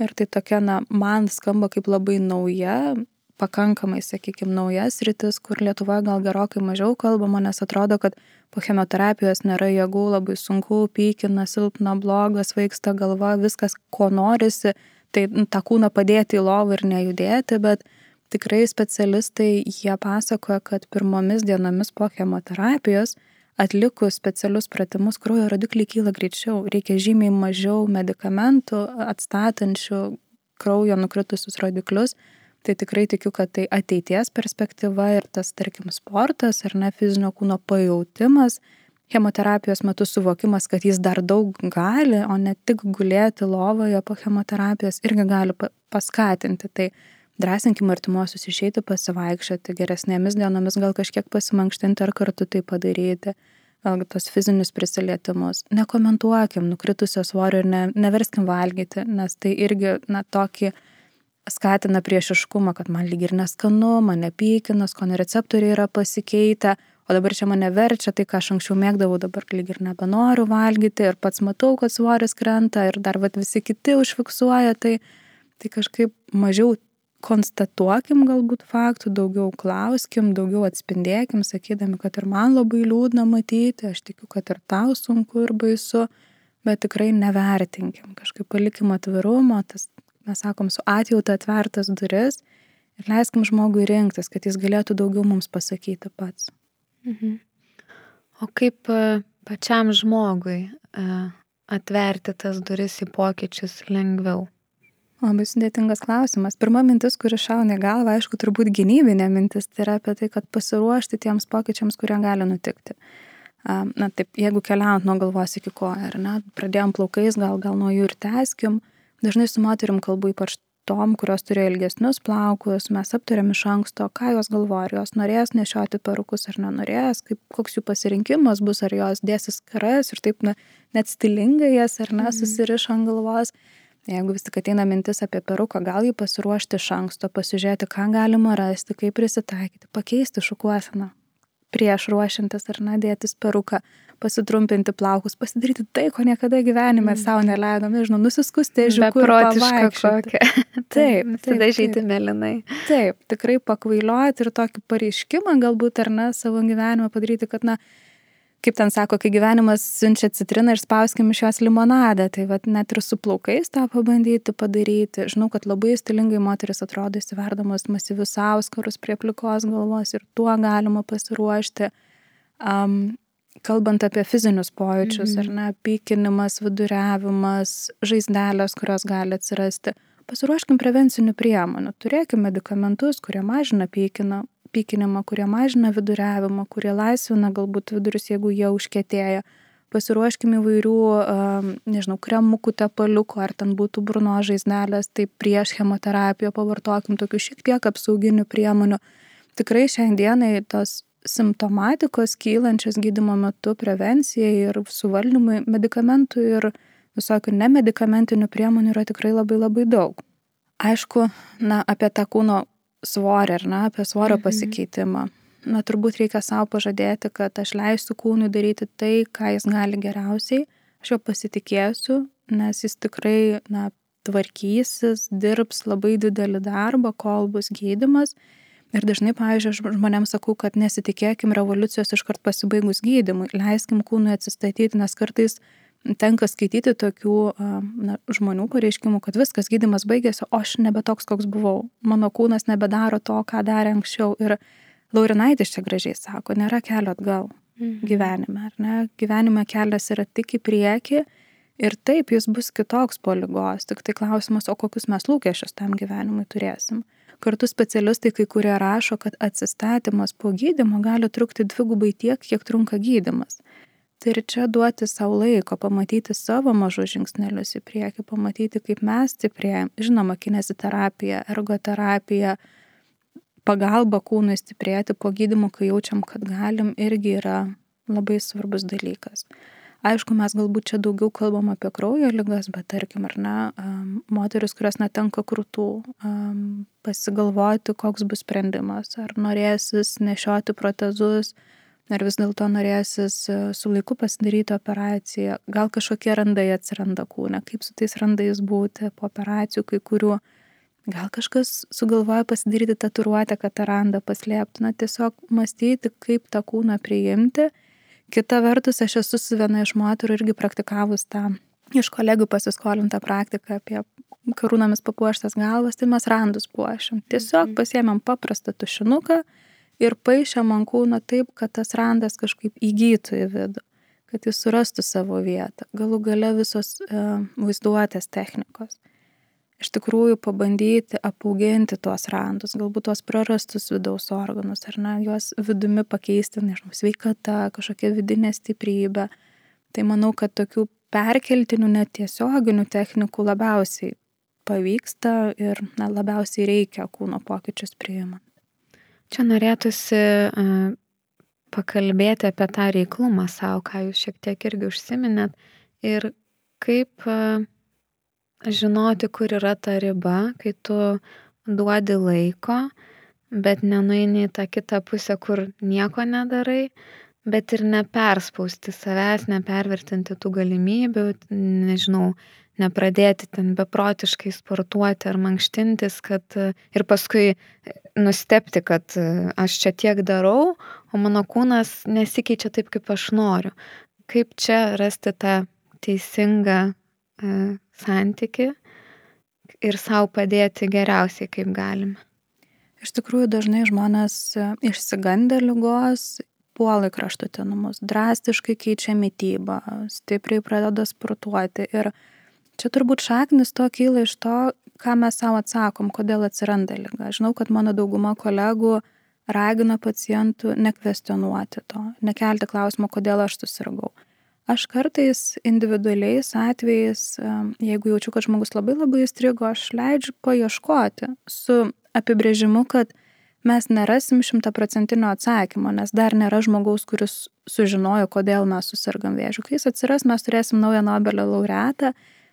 Ir tai tokia, na, man skamba kaip labai nauja, pakankamai, sakykime, naujas rytis, kur Lietuvoje gal gerokai mažiau kalbama, nes atrodo, kad po chemoterapijos nėra jėgų, labai sunku, pykina, silpna, blogas, vaiksta galva, viskas, ko norisi, tai tą kūną padėti į lovą ir nejudėti, bet tikrai specialistai jie pasakoja, kad pirmomis dienomis po chemoterapijos atlikus specialius pratimus kraujo rodikliai kyla greičiau, reikia žymiai mažiau medikamentų atstatančių kraujo nukritusius rodiklius. Tai tikrai tikiu, kad tai ateities perspektyva ir tas, tarkim, sportas ar ne fizinio kūno pajautimas, chemoterapijos metu suvokimas, kad jis dar daug gali, o ne tik gulėti lovoje po chemoterapijos irgi gali paskatinti. Tai drąsinkim artimuosius išeiti pasivaikščioti, geresnėmis dienomis gal kažkiek pasimankštinti ar kartu tai padaryti. Vėlgi tos fizinius prisilietimus. Nekomentuokim nukritusio svorio ir ne, neverskim valgyti, nes tai irgi, na, tokį skatina priešiškumą, kad man lyg ir neskanu, mane pykina, skonio receptoriai yra pasikeitę, o dabar čia mane verčia, tai ką aš anksčiau mėgdavau, dabar lyg ir nebenoriu valgyti ir pats matau, kad svoris krenta ir dar vat, visi kiti užfiksuoja, tai, tai kažkaip mažiau konstatuokim galbūt faktų, daugiau klauskim, daugiau atspindėkim, sakydami, kad ir man labai liūdna matyti, aš tikiu, kad ir tau sunku ir baisu, bet tikrai nevertinkim, kažkaip palikim atvirumo, tas, mes sakom, su atjauta atvertas duris ir leiskim žmogui rinktis, kad jis galėtų daugiau mums pasakyti pats.
Mhm. O kaip e, pačiam žmogui e, atverti tas duris į pokyčius lengviau?
Labai sudėtingas klausimas. Pirma mintis, kuri šauna į galvą, aišku, turbūt gynybinė mintis, tai yra apie tai, kad pasiruošti tiems pokyčiams, kurie gali nutikti. Na taip, jeigu keliaujant nuo galvos iki kojo, ar ne, pradėjom plaukais, gal, gal nuo jų ir teskim, dažnai su moterim kalbu ypač tom, kurios turėjo ilgesnius plaukus, mes aptarėm iš anksto, ką jos galvoja, ar jos norės nešioti perukus ar nenorės, kaip, koks jų pasirinkimas bus, ar jos dėsis karas ir taip na, net stilingai jas ar ne, mhm. susiriš ant galvos. Mm Jeigu vis tik ateina mintis apie peruką, gal jį pasiruošti iš anksto, pasižiūrėti, ką galima rasti, kaip prisitaikyti, pakeisti šukuoseną. Prieš ruošiantis ar nadėtis peruką, pasitrumpinti plaukus, pasidaryti tai, ko niekada gyvenime mm. savo neleidom, nežinau, nusiskusti ežiuku.
Beprotiška kokia. <laughs>
Taip,
dažyti melinai.
Taip, tikrai pakvailioti ir tokį pareiškimą galbūt ar ne savo gyvenimą padaryti, kad, na, kaip ten sako, kai gyvenimas siunčia citriną ir spauskim iš jos limonadą, tai vat, net ir su plaukais tą pabandyti padaryti. Žinau, kad labai stilingai moteris atrodo įsiverdamos masyvius auskarus prie plikos galvos ir tuo galima pasiruošti. Um, kalbant apie fizinius pojūčius, -hmm. ar ne, pykinimas, viduriavimas, žaizdelės, kurios gali atsirasti. Pasiruoškim prevencinių priemonių, turėkim medikamentus, kurie mažina pykiną, pykinimą, kurie mažina viduriavimą, kurie laisvina galbūt vidurius, jeigu jie užkėtėja. Pasiruoškime įvairių, nežinau, kremukų, tepaliukų, ar ten būtų burno žaizdelės, tai prieš chemoterapiją pavartokim tokių šiek tiek apsauginių priemonių. Tikrai šiandienai tos simptomatikos kylančios gydimo metu prevencijai ir suvaldymui medikamentų ir visokių nemedikamentinių priemonių yra tikrai labai labai daug. Aišku, na, apie tą kūno svorį, ar ne, apie svorio mhm. pasikeitimą. Na, turbūt reikia savo pažadėti, kad aš leisiu kūnui daryti tai, ką jis gali geriausiai, aš jo pasitikėsiu, nes jis tikrai, na, tvarkysis, dirbs labai didelį darbą, kol bus gydimas. Ir dažnai, pavyzdžiui, žmonėms sakau, kad nesitikėkim revoliucijos iškart pasibaigus gydimui, leiskim kūnui atsistatyti, nes kartais tenka skaityti tokių na, žmonių pareiškimų, kad viskas gydimas baigėsi, o aš nebe toks, koks buvau. Mano kūnas nebedaro to, ką darė anksčiau. Ir Laurinaitis čia gražiai sako, nėra kelio atgal mhm. gyvenime, ar ne? Gyvenime kelias yra tik į priekį. Ir taip, jis bus kitoks po lygos, tik tai klausimas, o kokius mes lūkesčius tam gyvenimui turėsim. Kartu specialistai kai kurie rašo, kad atsistatymas po gydimo gali trukti dvigubai tiek, kiek trunka gydimas. Tai ir čia duoti savo laiko, pamatyti savo mažus žingsnelius į priekį, pamatyti, kaip mes stiprėjam. Žinoma, kinesiterapija, ergoterapija, pagalba kūnui stiprėti po gydimo, kai jaučiam, kad galim, irgi yra labai svarbus dalykas. Aišku, mes galbūt čia daugiau kalbam apie kraujo lygas, bet tarkim, ar ne, moteris, kurios netenka krūtų, pasigalvoti, koks bus sprendimas, ar norėsis nešioti protezus, ar vis dėlto norėsis e, su laiku pasidaryti operaciją, gal kažkokie randai atsiranda kūne, kaip su tais randais būti po operacijų, kai kurių, gal kažkas sugalvoja pasidaryti tatuiruotę, kad tą randą paslėptų, na tiesiog mąstyti, kaip tą kūną priimti. Kita vertus, aš esu su viena iš moterų irgi praktikavus tą iš kolegų pasiskolintą praktiką apie karūnomis papuoštas galvas, tai mes randus puošiam. Tiesiog mhm. pasiemėm paprastą tušinuką, ir paišėm ant kūno taip, kad tas randas kažkaip įgytų į vidų, kad jis surastų savo vietą. Galų gale visos e, vaizduotės technikos. Iš tikrųjų pabandyti apauginti tuos randus, galbūt tuos prarastus vidaus organus, ar ne, juos vidumi pakeisti, nežinau, sveikata, kažkokia vidinė stiprybė. Tai manau, kad tokių perkeltinių netiesioginių technikų labiausiai pavyksta ir na, labiausiai reikia kūno pokyčius priimant.
Čia norėtųsi pakalbėti apie tą reiklumą savo, ką jūs šiek tiek irgi užsiminėt. Ir kaip žinoti, kur yra ta riba, kai tu duodi laiko, bet nenuini į tą kitą pusę, kur nieko nedarai, bet ir neperspausti savęs, nepervertinti tų galimybių, nežinau, nepradėti ten beprotiškai sportuoti ar mankštintis, kad ir paskui nustepti, kad aš čia tiek darau, o mano kūnas nesikeičia taip, kaip aš noriu. Kaip čia rasti tą teisingą e, santyki ir savo padėti geriausiai, kaip galime.
Iš tikrųjų, dažnai žmonės išsigandę lygos puola kraštutinumus, drastiškai keičia mytybą, stipriai pradeda sportuoti. Ir čia turbūt šaknis to kyla iš to, ką mes savo atsakom, kodėl atsiranda lyga. Žinau, kad mano dauguma kolegų ragina pacientų nekvestionuoti to, nekelti klausimo, kodėl aš susirgau. Aš kartais individualiais atvejais, jeigu jaučiu, kad žmogus labai labai įstrigo, aš leidžiu paieškoti su apibrėžimu, kad mes nerasim šimtaprocentinio atsakymo, nes dar nėra žmogaus, kuris sužinojo, kodėl mes susirgam vėžiu. Kai jis atsiras, mes turėsim naują Nobelio laureatą,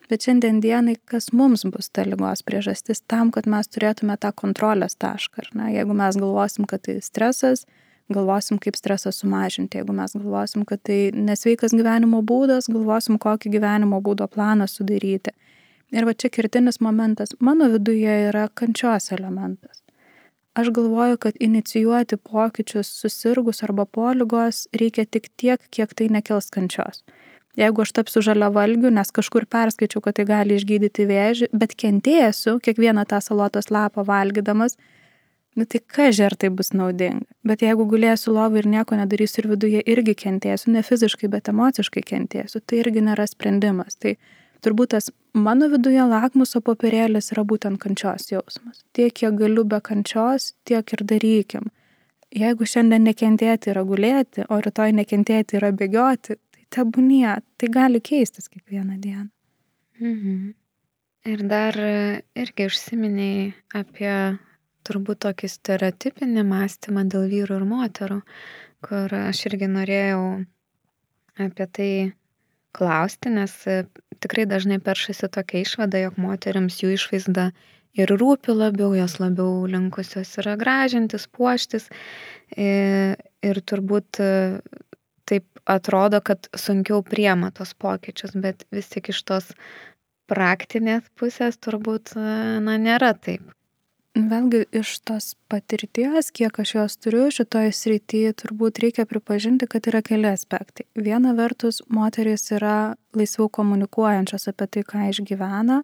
bet šiandien dienai, kas mums bus ta lygos priežastis tam, kad mes turėtume tą kontrolės tašką. Na, jeigu mes galvosim, kad tai stresas, galvosim, kaip stresą sumažinti. Jeigu mes galvosim, kad tai nesveikas gyvenimo būdas, galvosim, kokį gyvenimo būdo planą sudaryti. Ir va čia kirtinis momentas. Mano viduje yra kančios elementas. Aš galvoju, kad inicijuoti pokyčius susirgus arba polygos reikia tik tiek, kiek tai nekels kančios. Jeigu aš tapsiu žalia valgiu, nes kažkur perskaičiau, kad tai gali išgydyti vėžį, bet kentėsiu kiekvieną tą salotos lapą valgydamas, nu tai kažkai ar tai bus naudinga. Bet jeigu gulėsiu lovai ir nieko nedarysiu ir viduje irgi kentėsiu, ne fiziškai, bet emociškai kentėsiu, tai irgi nėra sprendimas. Tai turbūt tas mano viduje lakmuso popierėlis yra būtent kančios jausmas. Tiek, kiek galiu be kančios, tiek ir darykim. Jeigu šiandien nekentėti yra gulėti, o rytoj nekentėti yra bėgioti, tebūnie, tai gali keistis kiekvieną dieną.
Mhm. Ir dar irgi užsiminiai apie turbūt tokį stereotipinį mąstymą dėl vyrų ir moterų, kur aš irgi norėjau apie tai klausti, nes e, tikrai dažnai peršasi tokia išvada, jog moteriams jų išvaizda ir rūpi labiau, jos labiau linkusios yra gražintis, puoštis. Ir, ir turbūt e, taip atrodo, kad sunkiau priema tos pokyčius, bet vis tik iš tos praktinės pusės turbūt, na, nėra taip.
Vėlgi iš tos patirties, kiek aš jos turiu šitoje srityje, turbūt reikia pripažinti, kad yra keli aspektai. Viena vertus, moterys yra laisviau komunikuojančios apie tai, ką išgyvena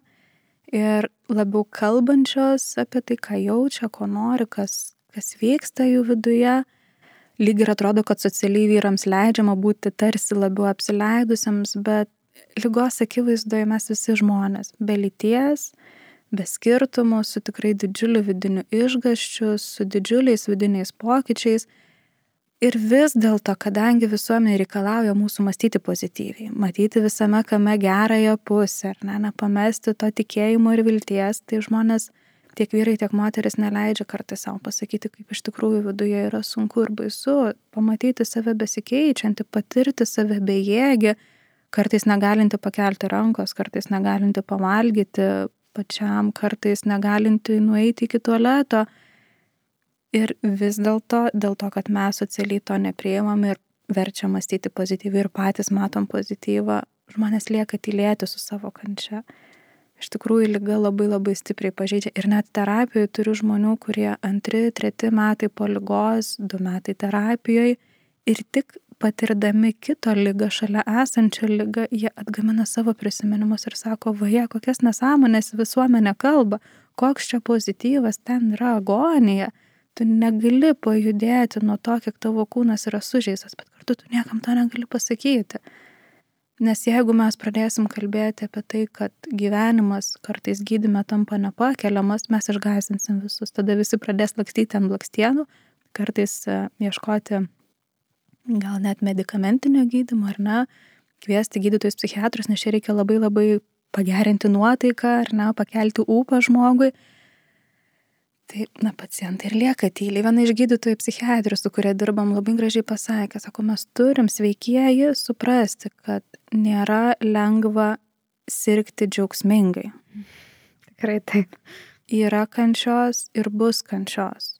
ir labiau kalbančios apie tai, ką jaučia, ko nori, kas, kas vyksta jų viduje. Lyg ir atrodo, kad socialiai vyrams leidžiama būti tarsi labiau apsileidusiems, bet lygos akivaizdoje mes visi žmonės, be lyties, be skirtumų, su tikrai didžiuliu vidiniu išgaščiu, su didžiuliais vidiniais pokyčiais. Ir vis dėlto, kadangi visuomenė reikalauja mūsų mąstyti pozityviai, matyti visame kame gerąją pusę, ar ne, nepamesti to tikėjimo ir vilties, tai žmonės, tiek vyrai, tiek moteris neleidžia kartais savo pasakyti, kaip iš tikrųjų viduje yra sunku ir baisu, pamatyti save besikeičiantį, patirti save bejėgį, kartais negalinti pakelti rankos, kartais negalinti pavalgyti, pačiam kartais negalinti nueiti iki tualeto. Ir vis dėlto, dėl to, kad mes socialiai to nepriimam ir verčia mąstyti pozityviai ir patys matom pozityvą, žmonės lieka tylėti su savo kančia. Iš tikrųjų, lyga labai labai stipriai pažeidžia. Ir net terapijoje turiu žmonių, kurie antri, treti metai po lygos, du metai terapijoje ir tik patirdami kito lygą, šalia esančią lygą, jie atgamina savo prisiminimus ir sako, vaje, kokias nesąmonės visuomenė kalba, koks čia pozityvas, ten yra agonija. Tu negali pajudėti nuo to, kiek tavo kūnas yra sužeistas, bet kartu tu niekam to negali pasakyti. Nes jeigu mes pradėsim kalbėti apie tai, kad gyvenimas kartais gydime tampa nepakeliamas, mes išgazinsim visus. Tada visi pradės lakstyti ant blakstienų, kartais e, ieškoti gal net medicamentinio gydymo ar ne, kviesti gydytojus psichiatrus, nes čia reikia labai labai pagerinti nuotaiką ar ne, pakelti ūpą žmogui. Tai, na, pacientai ir lieka tyliai. Viena iš gydytojų psichiatrių, su kuria dirbam, labai gražiai pasakė, sako, mes turim sveikieji suprasti, kad nėra lengva sirgti džiaugsmingai.
Tikrai taip.
Yra kančios ir bus kančios.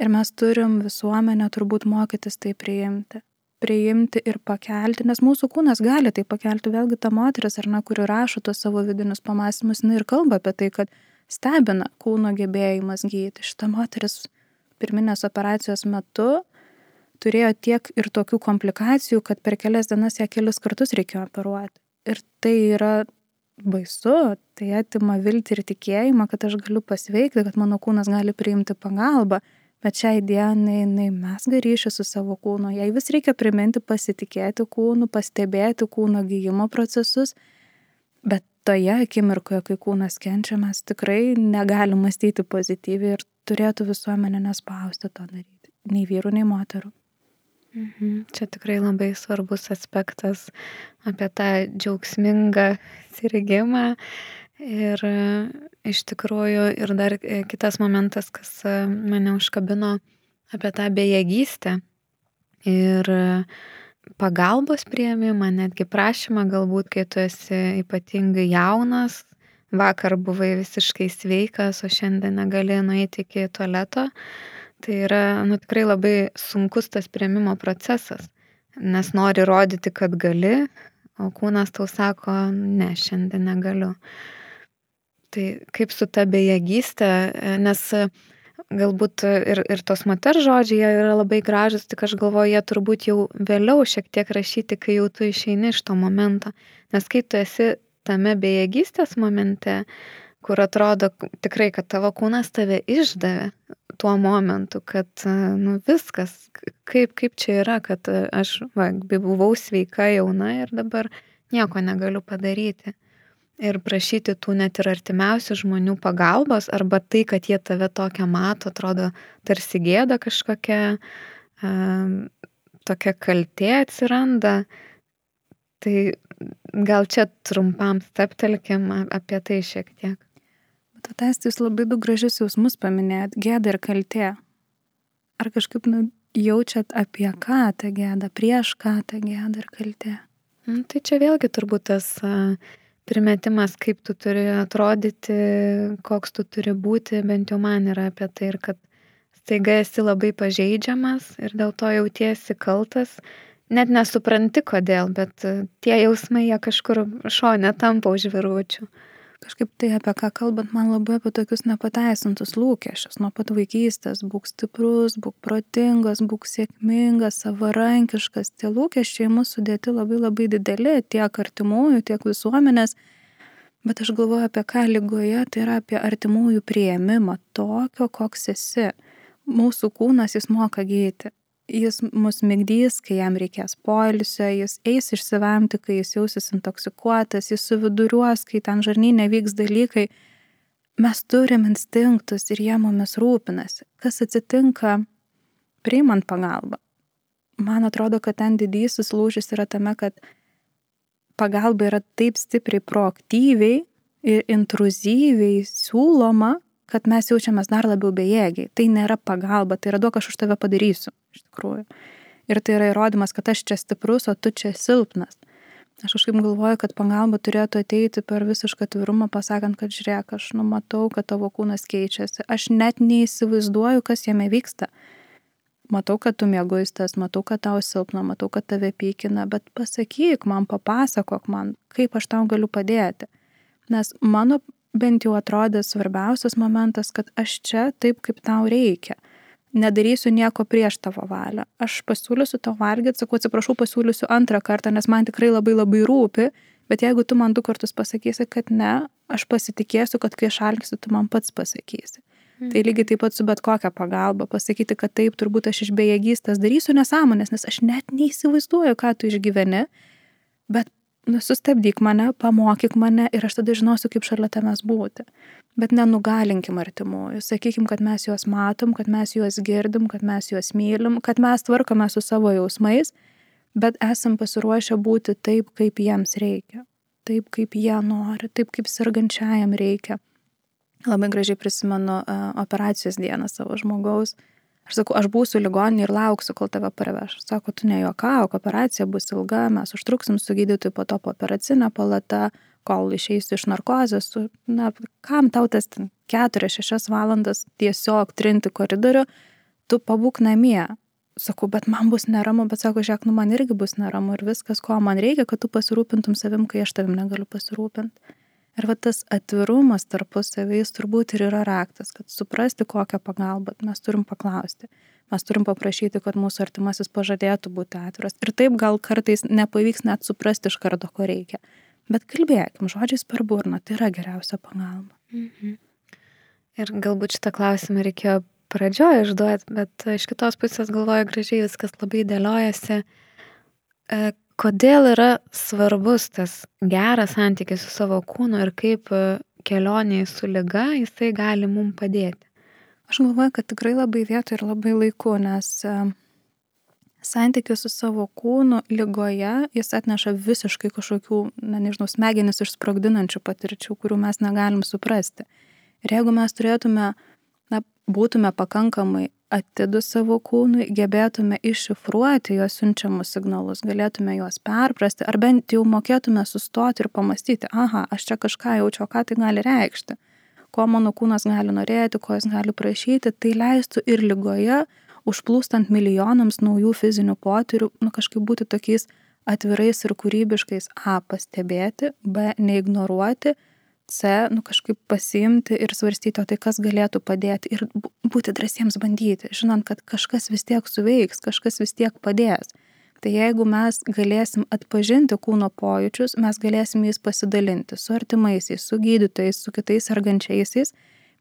Ir mes turim visuomenę turbūt mokytis tai priimti priimti ir pakelti, nes mūsų kūnas gali tai pakelti. Vėlgi ta moteris, ar ne, kuri rašo tos savo vidinius pamastymus, jinai ir kalba apie tai, kad stebina kūno gebėjimas gydyti. Šita moteris pirminės operacijos metu turėjo tiek ir tokių komplikacijų, kad per kelias dienas ją kelis kartus reikėjo operuoti. Ir tai yra baisu, tai atima viltį ir tikėjimą, kad aš galiu pasveikti, kad mano kūnas gali priimti pagalbą bet šiai dienai jinai mezga ryšį su savo kūnu. Jai vis reikia priminti pasitikėti kūnu, pastebėti kūno gyjimo procesus, bet toje akimirkoje, kai kūnas kenčia, mes tikrai negalim mąstyti pozityviai ir turėtų visuomenė nespausti to daryti. Nei vyrų, nei moterų.
Mhm. Čia tikrai labai svarbus aspektas apie tą džiaugsmingą sirgimą Ir e, iš tikrųjų, ir dar e, kitas momentas, kas e, mane užkabino apie tą bejėgystę ir pagalbos prieimimą, netgi prašymą, galbūt, kai tu esi ypatingai jaunas, vakar buvai visiškai sveikas, o šiandien negali nueiti iki tualeto, tai yra, nu, tikrai labai sunkus tas prieimimo procesas, nes nori rodyti, kad gali, o kūnas tau sako, ne, šiandien negaliu. Tai kaip su ta bejėgystė, nes galbūt ir, ir tos moters žodžiai yra labai gražus, tik aš galvoju, jie turbūt jau vėliau šiek tiek rašyti, kai jau tu išeini iš to momento. Nes kai tu esi tame bejėgystės momente, kur atrodo tikrai, kad tavo kūnas tave išdavė tuo momentu, kad nu, viskas, kaip, kaip čia yra, kad aš va, buvau sveika jauna ir dabar nieko negaliu padaryti ir prašyti tų net ir artimiausių žmonių pagalbos, arba tai, kad jie tave tokią mato, atrodo tarsi gėda kažkokia, tokia kaltė atsiranda. Tai gal čia trumpam steptelkim apie tai šiek tiek.
Bet ateistai jūs labai du gražius jausmus paminėjot - gėda ir kaltė. Ar kažkaip nu, jaučiat apie ką tą gėdą, prieš ką tą gėdą ir kaltė?
Nu, tai čia vėlgi turbūt tas uh, primetimas, kaip tu turi atrodyti, koks tu turi būti, bent jau man yra apie tai ir kad staiga esi labai pažeidžiamas ir dėl to jautiesi kaltas, net nesupranti kodėl, bet tie jausmai jie kažkur šone tampa už viručių
kažkaip tai apie ką kalbant, man labai apie tokius nepateisintus lūkesčius nuo pat vaikystės. Būk stiprus, būk protingas, būk sėkmingas, savarankiškas. Tie lūkesčiai mūsų sudėti labai labai dideli tiek artimųjų, tiek visuomenės. Bet aš galvoju apie ką lygoje, tai yra apie artimųjų prieimimą tokio, koks esi. Mūsų kūnas jis moka gydyti jis mus migdys, kai jam reikės poilsio, jis eis išsivemti, kai jis jausis intoksikuotas, jis suviduriuos, kai ten žarnynė vyks dalykai. Mes turim instinktus ir jie mumis rūpinasi. Kas atsitinka priimant pagalbą? Man atrodo, kad ten didysis lūžis yra tame, kad pagalba yra taip stipriai proaktyviai ir intruzyviai siūloma, kad mes jaučiamės dar labiau bejėgiai. Tai nėra pagalba, tai yra duok aš už tave padarysiu, iš tikrųjų. Ir tai yra įrodymas, kad aš čia stiprus, o tu čia silpnas. Aš kažkaip galvoju, kad pagalba turėtų ateiti per visišką atvirumą, pasakant, kad žiūrėk, aš numatau, kad tavo kūnas keičiasi. Aš net neįsivaizduoju, kas jame vyksta. Matau, kad tu mėguistas, matau, kad tau silpna, matau, kad tave pykina, bet pasakyk man, papasakok man, kaip aš tau galiu padėti. Nes mano bent jau atrodė svarbiausias momentas, kad aš čia taip, kaip tau reikia. Nedarysiu nieko prieš tavo valią. Aš pasiūlysiu tau valgyti, sakau, atsiprašau, pasiūlysiu antrą kartą, nes man tikrai labai labai rūpi, bet jeigu tu man du kartus pasakysi, kad ne, aš pasitikėsiu, kad kai aš algsiu, tu man pats pasakysi. Mm. Tai lygiai taip pat su bet kokia pagalba. Pasakyti, kad taip, turbūt aš iš bejėgystės darysiu nesąmonės, nes aš net neįsivaizduoju, ką tu išgyveni, bet nu, sustabdyk mane, pamokyk mane ir aš tada žinosiu, kaip šalia tavęs būti. Bet nenugalinkim artimųjų. Sakykim, kad mes juos matom, kad mes juos girdim, kad mes juos mylim, kad mes tvarkome su savo jausmais, bet esam pasiruošę būti taip, kaip jiems reikia. taip, kaip jie nori, taip, kaip sergančiajam reikia. Labai gražiai prisimenu uh, operacijos dieną savo žmogaus. Aš sakau, aš būsiu ligoninė ir lauksiu, kol tave parveš. Sako, tu nejuokauk, operacija bus ilga, mes užtruksim su gydytoju po to po operacinę palatą, kol išeisiu iš narkozės. Na, kam tau tas 4-6 valandas tiesiog trinti koridorių, tu pabūk namie. Sakau, bet man bus neramu, bet sako, žiūrėk, nu man irgi bus neramu ir viskas, ko man reikia, kad tu pasirūpintum savim, kai aš tavim negaliu pasirūpinti. Ir va tas atvirumas tarpusavį jis turbūt ir yra raktas, kad suprasti, kokią pagalbą mes turim paklausti. Mes turim paprašyti, kad mūsų artimasis pažadėtų būti atviras. Ir taip gal kartais nepavyks net suprasti iš karto, ko reikia. Bet kalbėkim, žodžiais per burną, tai yra geriausia pagalba. Mhm.
Ir galbūt šitą klausimą reikėjo pradžioje išduoti, bet iš kitos pusės galvoju gražiai viskas labai dėliojasi. Kodėl yra svarbus tas geras santykis su savo kūnu ir kaip e, kelionėje su lyga jisai gali mums padėti?
Aš galvoju, kad tikrai labai vietoj ir labai laiku, nes e, santykis su savo kūnu lygoje jis atneša visiškai kažkokių, na nežinau, smegenis išsprogdinančių patirčių, kurių mes negalim suprasti. Ir jeigu mes turėtume na, būtume pakankamai atidus savo kūnui, gebėtume iššifruoti jo siunčiamus signalus, galėtume juos perprasti, ar bent jau mokėtume sustoti ir pamastyti, aha, aš čia kažką jaučiu, ką tai gali reikšti, ko mano kūnas gali norėti, ko jis gali prašyti, tai leistų ir lygoje, užplūstant milijonams naujų fizinių potyrių, nu kažkaip būti tokiais atvirais ir kūrybiškais A pastebėti, B neignoruoti, C, nu kažkaip pasiimti ir svarstyti, o tai kas galėtų padėti ir būti drąsiems bandyti, žinant, kad kažkas vis tiek suveiks, kažkas vis tiek padės. Tai jeigu mes galėsim atpažinti kūno pojūčius, mes galėsim jais pasidalinti su artimaisiais, su gydytojais, su kitais argančiaisiais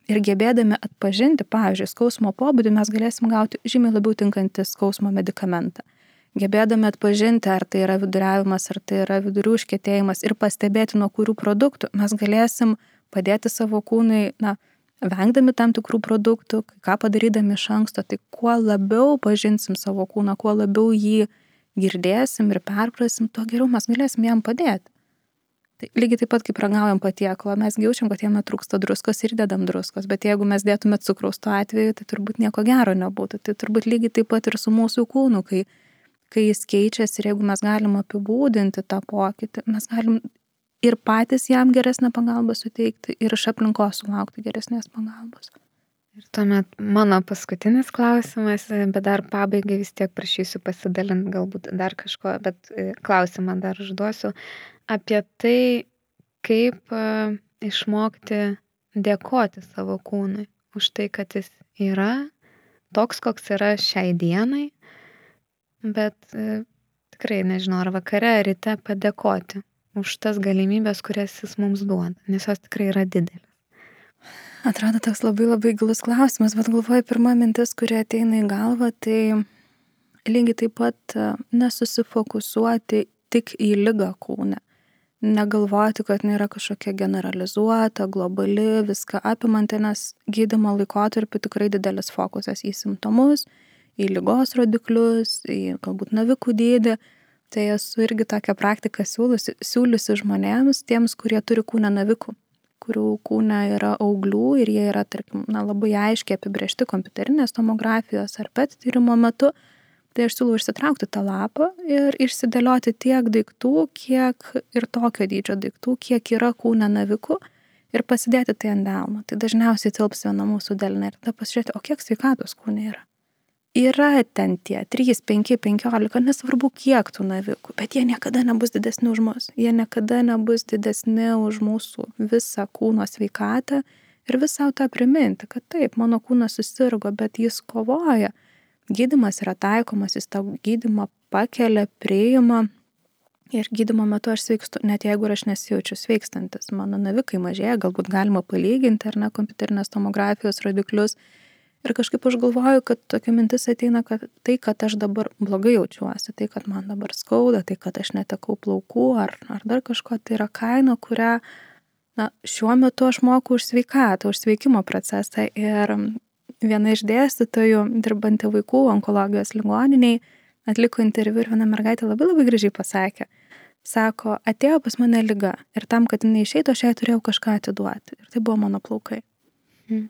ir gebėdami atpažinti, pavyzdžiui, skausmo pobūdį, mes galėsim gauti žymiai labiau tinkantį skausmo medikamentą gebėdami atpažinti, ar tai yra viduriavimas, ar tai yra vidurių užkėtėjimas ir pastebėti, nuo kurių produktų mes galėsim padėti savo kūnui, na, vengdami tam tikrų produktų, ką padarydami iš anksto, tai kuo labiau pažinsim savo kūną, kuo labiau jį girdėsim ir perprasim, tuo geriau mes galėsim jam padėti. Tai lygiai taip pat kaip ragaujam patiekalą, mes jaučiam, kad jame trūksta druskos ir dedam druskos, bet jeigu mes dėtume cukraus tuo atveju, tai turbūt nieko gero nebūtų. Tai turbūt lygiai taip pat ir su mūsų kūnu, kai kai jis keičiasi ir jeigu mes galim apibūdinti tą pokytį, mes galim ir patys jam geresnę pagalbą suteikti ir iš aplinkos sulaukti geresnės pagalbos.
Ir tuomet mano paskutinis klausimas, bet dar pabaigai vis tiek prašysiu pasidalinti galbūt dar kažko, bet e, klausimą dar užduosiu apie tai, kaip e, išmokti dėkoti savo kūnui už tai, kad jis yra toks, koks yra šiai dienai bet e, tikrai nežinau, ar vakare, ar ryte padėkoti už tas galimybės, kurias jis mums duoda, nes jos tikrai yra didelės.
Atrodo toks labai labai gilus klausimas, bet galvoju, pirma mintis, kuri ateina į galvą, tai lygiai taip pat e, nesusifokusuoti tik į lygą kūnę. Negalvoti, kad yra kažkokia generalizuota, globali, viską apimanti, nes gydimo laikotarpiu tikrai didelis fokusas į simptomus, į lygos rodiklius, į galbūt navikų dydį. Tai esu irgi tokią praktiką siūlusi, siūliusi žmonėms, tiems, kurie turi kūną navikų, kurių kūne yra auglių ir jie yra, tarkim, na, labai aiškiai apibriešti kompiuterinės tomografijos ar PET tyrimo metu. Tai aš siūlau išsitraukti tą lapą ir išsidėlioti tiek daiktų, kiek ir tokio dydžio daiktų, kiek yra kūne navikų ir pasidėti tai ant delno. Tai dažniausiai tilps viena mūsų delne ir tada pasižiūrėti, o kiek sveikatos kūne yra yra ten tie 3, 5, 15, nesvarbu kiek tų navikų, bet jie niekada nebus didesni už mus. Jie niekada nebus didesni už mūsų visą kūno sveikatą ir vis savo tą priminti, kad taip, mano kūnas susirgo, bet jis kovoja. Gydimas yra taikomas, jis tą gydimą pakelia, priima. Ir gydimo metu aš sveikstu, net jeigu aš nesijaučiu sveikstantis, mano navikai mažėja, galbūt galima palyginti ar ne kompiuterinės tomografijos rodiklius Ir kažkaip aš galvoju, kad tokia mintis ateina, kad tai, kad aš dabar blogai jaučiuosi, tai, kad man dabar skauda, tai, kad aš netekau plaukų ar, ar dar kažko, tai yra kaina, kurią na, šiuo metu aš moku už sveikatą, už sveikimo procesą. Ir viena iš dėstytojų, dirbanti vaikų onkologijos ligoniniai, atliko interviu ir viena mergaitė labai labai gražiai pasakė, Sako, atėjo pas mane lyga ir tam, kad jinai išeitų, aš jai turėjau kažką atiduoti. Ir tai buvo mano plaukai.
Mm.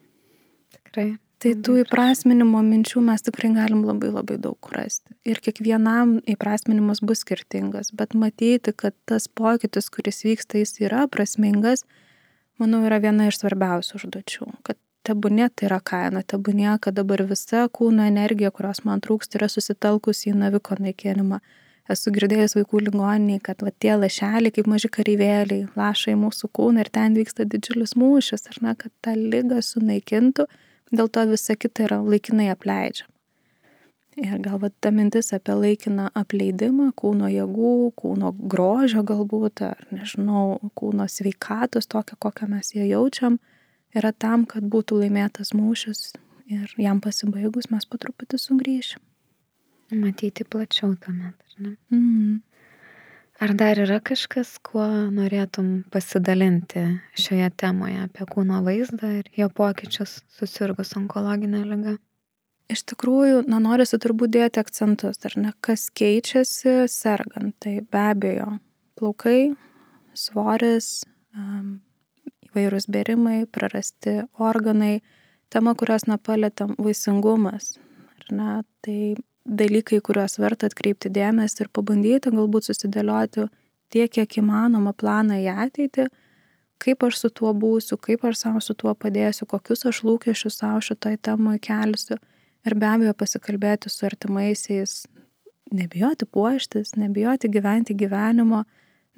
Tikrai.
Tai tų įprasminimo minčių mes tikrai galim labai labai daug rasti. Ir kiekvienam įprasminimas bus skirtingas, bet matyti, kad tas pokytis, kuris vyksta, jis yra prasmingas, manau, yra viena iš svarbiausių užduočių. Kad tebūnė tai yra kaina, tebūnė, kad dabar visa kūno energija, kurios man trūksta, yra susitelkusi į naviko naikinimą. Esu girdėjęs vaikų ligoniniai, kad va, tie lašeliai kaip maži kareivėliai laša į mūsų kūną ir ten vyksta didžiulis mūšis, ar ne, kad tą lygą sunaikintų dėl to visa kita yra laikinai apleidžiama. Ir gal va, ta mintis apie laikiną apleidimą kūno jėgų, kūno grožio galbūt, ar nežinau, kūno sveikatos, tokią, kokią mes ją jaučiam, yra tam, kad būtų laimėtas mūšis ir jam pasibaigus mes po truputį sugrįšim.
Matyti plačiau tuomet, ar ne?
Mm.
Ar dar yra kažkas, kuo norėtum pasidalinti šioje temoje apie kūno vaizdą ir jo pokyčius susirgus onkologinę ligą?
Iš tikrųjų, na, norisi turbūt dėti akcentus, ar ne, kas keičiasi sergant. Tai be abejo, plaukai, svoris, um, įvairūs berimai, prarasti organai, tema, kurios nepalėtam, vaisingumas. Ar ne, tai dalykai, kuriuos verta atkreipti dėmesį ir pabandyti galbūt susidėlioti tiek, kiek įmanoma planą į ateitį, kaip aš su tuo būsiu, kaip aš savo su tuo padėsiu, kokius aš lūkesčius savo šitoj temai kelsiu ir be abejo pasikalbėti su artimaisiais, nebijoti puoštis, nebijoti gyventi gyvenimo,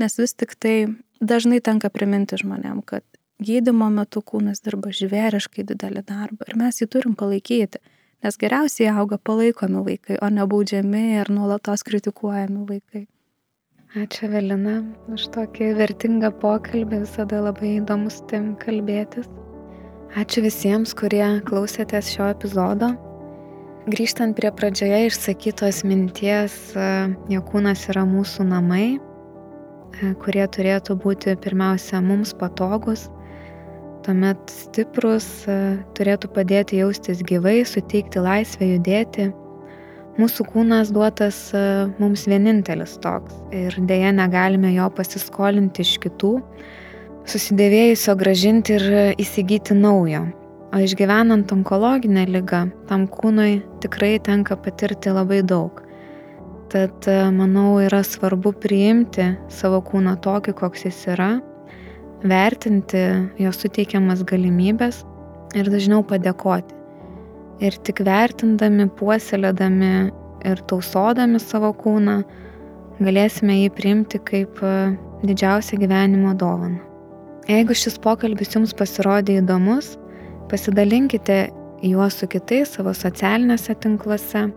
nes vis tik tai dažnai tenka priminti žmonėm, kad gydimo metu kūnas dirba žvėriškai didelį darbą ir mes jį turim palaikyti Nes geriausiai auga palaikomi vaikai, o ne baudžiami ir nuolatos kritikuojami vaikai.
Ačiū Velina už tokį vertingą pokalbį, visada labai įdomu su tim kalbėtis. Ačiū visiems, kurie klausėtės šio epizodo. Grįžtant prie pradžioje išsakytos minties, jo kūnas yra mūsų namai, kurie turėtų būti pirmiausia mums patogus, tuomet stiprus, e, turėtų padėti jaustis gyvai, suteikti laisvę judėti. Mūsų kūnas duotas e, mums vienintelis toks ir dėja negalime jo pasiskolinti iš kitų, susidėvėjusio gražinti ir įsigyti naujo. O išgyvenant onkologinę lygą, tam kūnui tikrai tenka patirti labai daug. Tad e, manau yra svarbu priimti savo kūną tokį, koks jis yra vertinti jo suteikiamas galimybės ir dažniau padėkoti. Ir tik vertindami, puoselėdami ir tausodami savo kūną, galėsime jį priimti kaip e, didžiausią gyvenimo dovaną. Jeigu šis pokalbis jums pasirodė įdomus, pasidalinkite juos su kitais savo socialiniuose tinkluose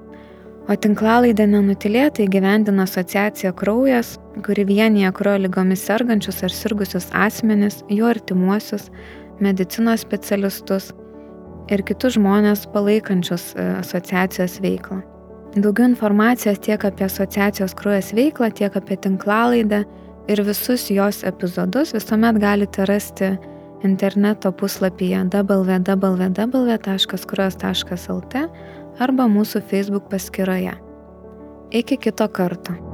O tinklalaidę nenutilėtai gyvendina asociacija Kraujas, kuri vienyje kraujo lygomis sergančius ar sirgusius asmenis, jų artimuosius, medicinos specialistus ir kitus žmonės palaikančius e, asociacijos veiklą. Daugiau informacijos tiek apie asociacijos kraujas veiklą, tiek apie tinklalaidę ir visus jos epizodus visuomet galite rasti interneto puslapyje www.kraujas.lt arba mūsų Facebook paskyroje. Iki kito karto.